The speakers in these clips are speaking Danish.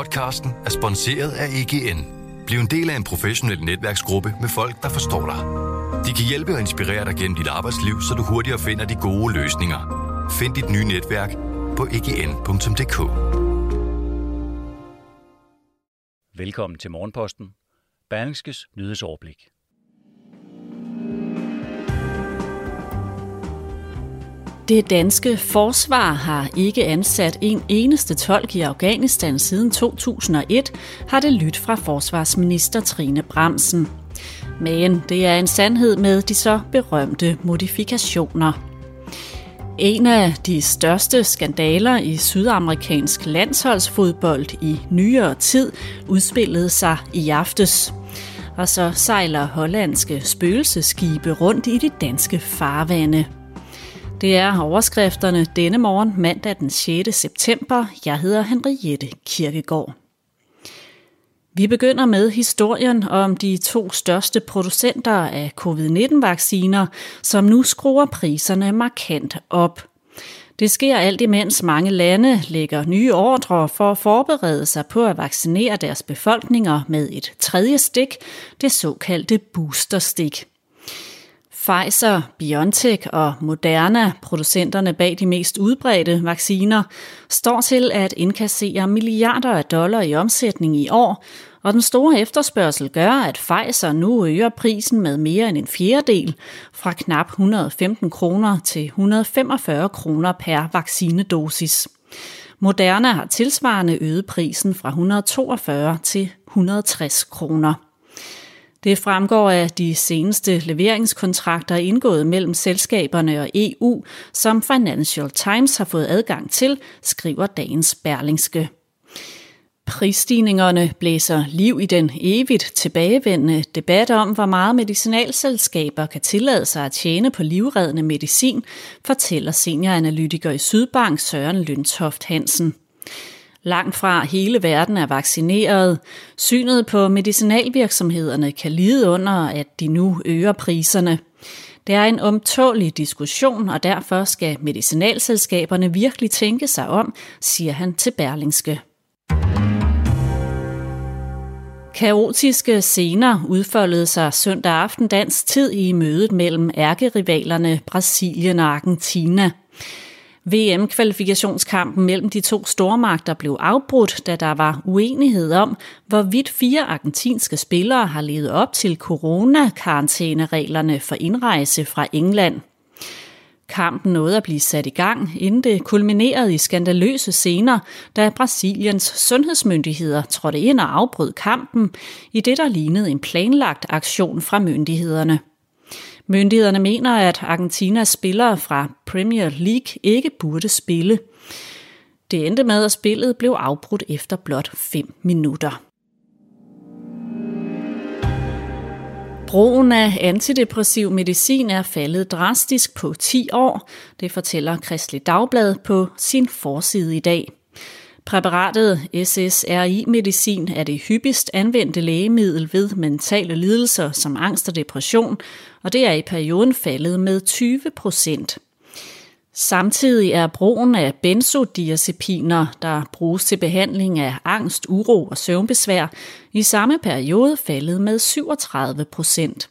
Podcasten er sponsoreret af EGN. Bliv en del af en professionel netværksgruppe med folk, der forstår dig. De kan hjælpe og inspirere dig gennem dit arbejdsliv, så du hurtigere finder de gode løsninger. Find dit nye netværk på egn.dk. Velkommen til Morgenposten. Berlingskes nyhedsoverblik. Det danske forsvar har ikke ansat en eneste tolk i Afghanistan siden 2001, har det lyttet fra forsvarsminister Trine Bramsen. Men det er en sandhed med de så berømte modifikationer. En af de største skandaler i sydamerikansk landsholdsfodbold i nyere tid udspillede sig i aftes. Og så sejler hollandske spøgelseskibe rundt i de danske farvande. Det er overskrifterne denne morgen mandag den 6. september. Jeg hedder Henriette Kirkegaard. Vi begynder med historien om de to største producenter af covid-19-vacciner, som nu skruer priserne markant op. Det sker alt imens mange lande lægger nye ordre for at forberede sig på at vaccinere deres befolkninger med et tredje stik, det såkaldte boosterstik. Pfizer, BioNTech og Moderna, producenterne bag de mest udbredte vacciner, står til at indkassere milliarder af dollar i omsætning i år, og den store efterspørgsel gør, at Pfizer nu øger prisen med mere end en fjerdedel, fra knap 115 kroner til 145 kroner per vaccinedosis. Moderna har tilsvarende øget prisen fra 142 til 160 kroner. Det fremgår af de seneste leveringskontrakter indgået mellem selskaberne og EU, som Financial Times har fået adgang til, skriver dagens Berlingske. Prisstigningerne blæser liv i den evigt tilbagevendende debat om, hvor meget medicinalselskaber kan tillade sig at tjene på livreddende medicin, fortæller senioranalytiker i Sydbank Søren Løntoft Hansen. Langt fra hele verden er vaccineret. Synet på medicinalvirksomhederne kan lide under, at de nu øger priserne. Det er en omtålig diskussion, og derfor skal medicinalselskaberne virkelig tænke sig om, siger han til Berlingske. Kaotiske scener udfoldede sig søndag aften dansk tid i mødet mellem ærkerivalerne Brasilien og Argentina. VM-kvalifikationskampen mellem de to stormagter blev afbrudt, da der var uenighed om, hvorvidt fire argentinske spillere har levet op til corona-karantænereglerne for indrejse fra England. Kampen nåede at blive sat i gang, inden det kulminerede i skandaløse scener, da Brasiliens sundhedsmyndigheder trådte ind og afbrød kampen, i det der lignede en planlagt aktion fra myndighederne. Myndighederne mener, at Argentinas spillere fra Premier League ikke burde spille. Det endte med, at spillet blev afbrudt efter blot 5 minutter. Brugen af antidepressiv medicin er faldet drastisk på 10 år, det fortæller Kristelig Dagblad på sin forside i dag. Præparatet SSRI-medicin er det hyppigst anvendte lægemiddel ved mentale lidelser som angst og depression, og det er i perioden faldet med 20 procent. Samtidig er brugen af benzodiazepiner, der bruges til behandling af angst, uro og søvnbesvær, i samme periode faldet med 37 procent.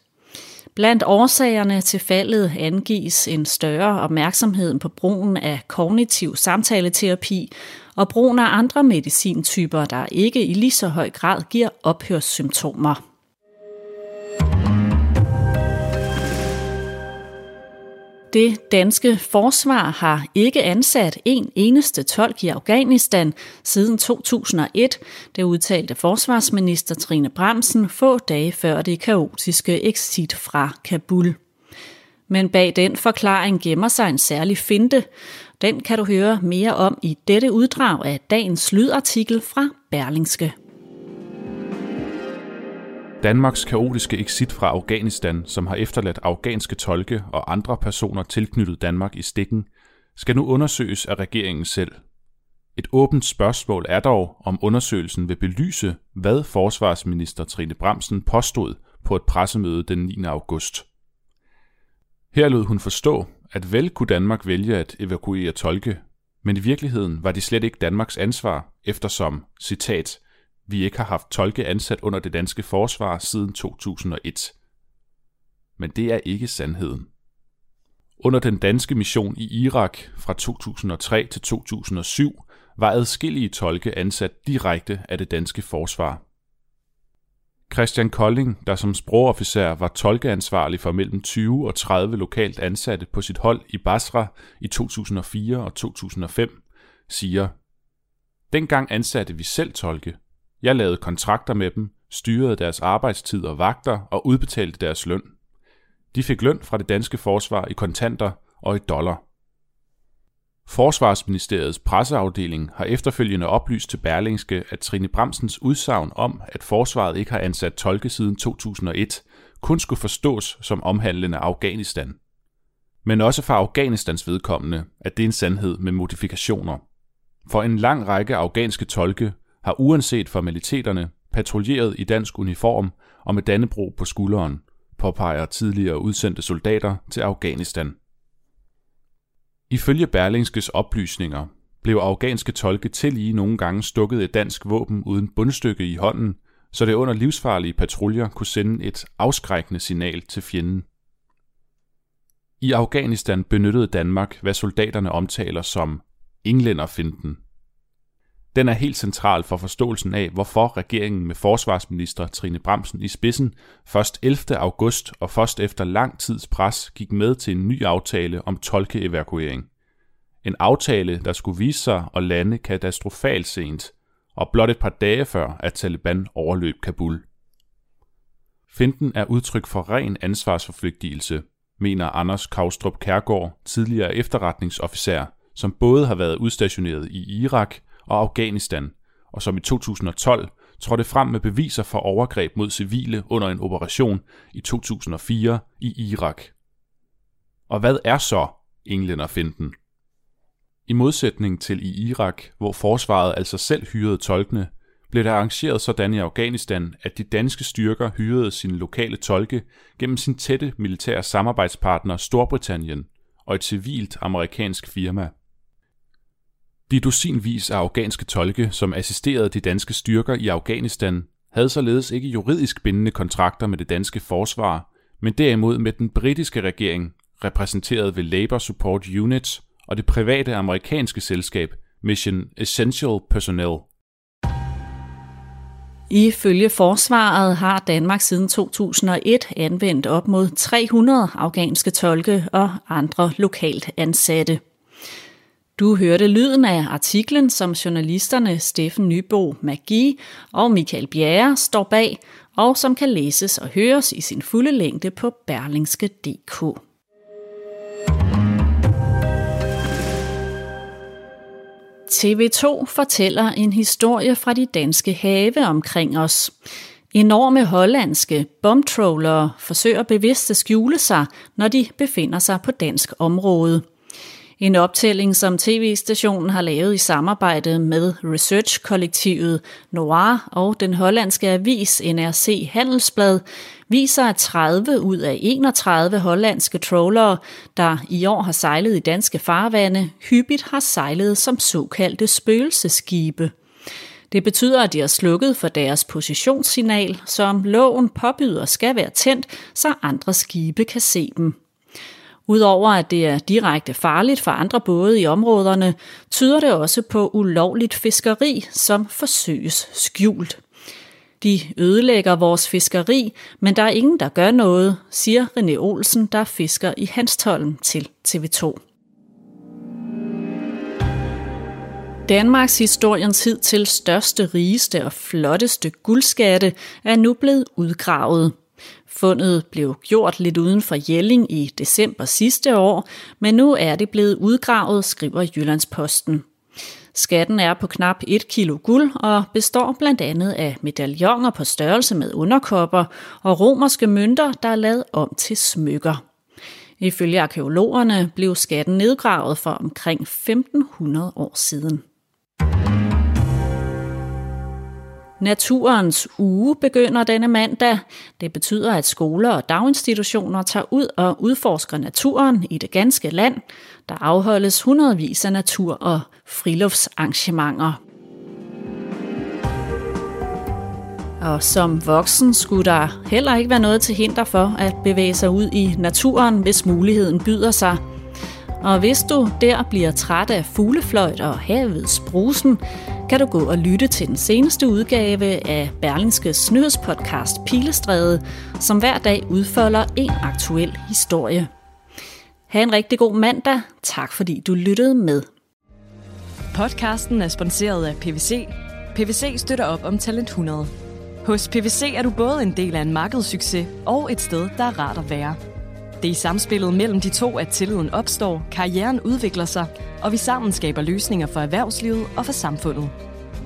Blandt årsagerne til faldet angives en større opmærksomhed på brugen af kognitiv samtaleterapi og brugen af andre medicintyper, der ikke i lige så høj grad giver ophørssymptomer. Det danske forsvar har ikke ansat en eneste tolk i Afghanistan siden 2001, det udtalte forsvarsminister Trine Bremsen få dage før det kaotiske exit fra Kabul. Men bag den forklaring gemmer sig en særlig finte. Den kan du høre mere om i dette uddrag af dagens lydartikel fra Berlingske. Danmarks kaotiske exit fra Afghanistan, som har efterladt afghanske tolke og andre personer tilknyttet Danmark i stikken, skal nu undersøges af regeringen selv. Et åbent spørgsmål er dog, om undersøgelsen vil belyse, hvad forsvarsminister Trine Bremsen påstod på et pressemøde den 9. august. Her lod hun forstå, at vel kunne Danmark vælge at evakuere tolke, Men i virkeligheden var det slet ikke Danmarks ansvar, eftersom, citat, vi ikke har haft tolke ansat under det danske forsvar siden 2001. Men det er ikke sandheden. Under den danske mission i Irak fra 2003 til 2007 var adskillige tolke ansat direkte af det danske forsvar. Christian Kolding, der som sprogofficer var tolkeansvarlig for mellem 20 og 30 lokalt ansatte på sit hold i Basra i 2004 og 2005, siger, Dengang ansatte vi selv tolke. Jeg lavede kontrakter med dem, styrede deres arbejdstid og vagter og udbetalte deres løn. De fik løn fra det danske forsvar i kontanter og i dollar. Forsvarsministeriets presseafdeling har efterfølgende oplyst til Berlingske, at Trine Bremsens udsagn om, at forsvaret ikke har ansat tolke siden 2001, kun skulle forstås som omhandlende Afghanistan. Men også for Afghanistans vedkommende, at det er en sandhed med modifikationer. For en lang række afghanske tolke har uanset formaliteterne patruljeret i dansk uniform og med Dannebro på skulderen, påpeger tidligere udsendte soldater til Afghanistan. Ifølge Berlingskes oplysninger blev afghanske tolke til lige nogle gange stukket et dansk våben uden bundstykke i hånden, så det under livsfarlige patruljer kunne sende et afskrækkende signal til fjenden. I Afghanistan benyttede Danmark, hvad soldaterne omtaler som englænderfinden – den er helt central for forståelsen af, hvorfor regeringen med forsvarsminister Trine Bramsen i spidsen først 11. august og først efter lang tids pres gik med til en ny aftale om tolkeevakuering. En aftale, der skulle vise sig at lande katastrofalt sent, og blot et par dage før, at Taliban overløb Kabul. Finden er udtryk for ren ansvarsforflygtigelse, mener Anders Kaustrup Kærgaard, tidligere efterretningsofficer, som både har været udstationeret i Irak og Afghanistan, og som i 2012 trådte frem med beviser for overgreb mod civile under en operation i 2004 i Irak. Og hvad er så englænderfinden? I modsætning til i Irak, hvor forsvaret altså selv hyrede tolkene, blev det arrangeret sådan i Afghanistan, at de danske styrker hyrede sine lokale tolke gennem sin tætte militære samarbejdspartner Storbritannien og et civilt amerikansk firma – de dusinvis af afghanske tolke, som assisterede de danske styrker i Afghanistan, havde således ikke juridisk bindende kontrakter med det danske forsvar, men derimod med den britiske regering, repræsenteret ved Labour Support Units og det private amerikanske selskab Mission Essential Personnel. Ifølge forsvaret har Danmark siden 2001 anvendt op mod 300 afghanske tolke og andre lokalt ansatte. Du hørte lyden af artiklen, som journalisterne Steffen Nybo Magi og Michael Bjerre står bag, og som kan læses og høres i sin fulde længde på berlingske.dk. TV2 fortæller en historie fra de danske have omkring os. Enorme hollandske bombtrollere forsøger bevidst at skjule sig, når de befinder sig på dansk område – en optælling, som tv-stationen har lavet i samarbejde med research-kollektivet Noir og den hollandske avis NRC Handelsblad, viser, at 30 ud af 31 hollandske trawlere, der i år har sejlet i danske farvande, hyppigt har sejlet som såkaldte spøgelseskibe. Det betyder, at de har slukket for deres positionssignal, som loven påbyder skal være tændt, så andre skibe kan se dem. Udover at det er direkte farligt for andre både i områderne, tyder det også på ulovligt fiskeri, som forsøges skjult. De ødelægger vores fiskeri, men der er ingen, der gør noget, siger René Olsen, der fisker i Hanstholm til TV2. Danmarks historiens hidtil største, rigeste og flotteste guldskatte er nu blevet udgravet. Fundet blev gjort lidt uden for Jelling i december sidste år, men nu er det blevet udgravet, skriver Jyllandsposten. Skatten er på knap 1 kilo guld og består blandt andet af medaljoner på størrelse med underkopper og romerske mønter, der er lavet om til smykker. Ifølge arkeologerne blev skatten nedgravet for omkring 1500 år siden. Naturens uge begynder denne mandag. Det betyder, at skoler og daginstitutioner tager ud og udforsker naturen i det ganske land. Der afholdes hundredvis af natur- og friluftsarrangementer. Og som voksen skulle der heller ikke være noget til hinder for at bevæge sig ud i naturen, hvis muligheden byder sig. Og hvis du der bliver træt af fuglefløjt og havets brusen, kan du gå og lytte til den seneste udgave af Berlingskes nyhedspodcast Pilestræde, som hver dag udfolder en aktuel historie. Ha' en rigtig god mandag. Tak fordi du lyttede med. Podcasten er sponsoreret af PVC. PVC støtter op om Talent 100. Hos PVC er du både en del af en markedssucces og et sted, der er rart at være. Det er i samspillet mellem de to, at tilliden opstår, karrieren udvikler sig, og vi sammen skaber løsninger for erhvervslivet og for samfundet.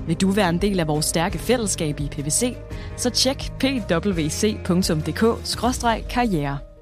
Vil du være en del af vores stærke fællesskab i PVC, så tjek pwc.dk-karriere.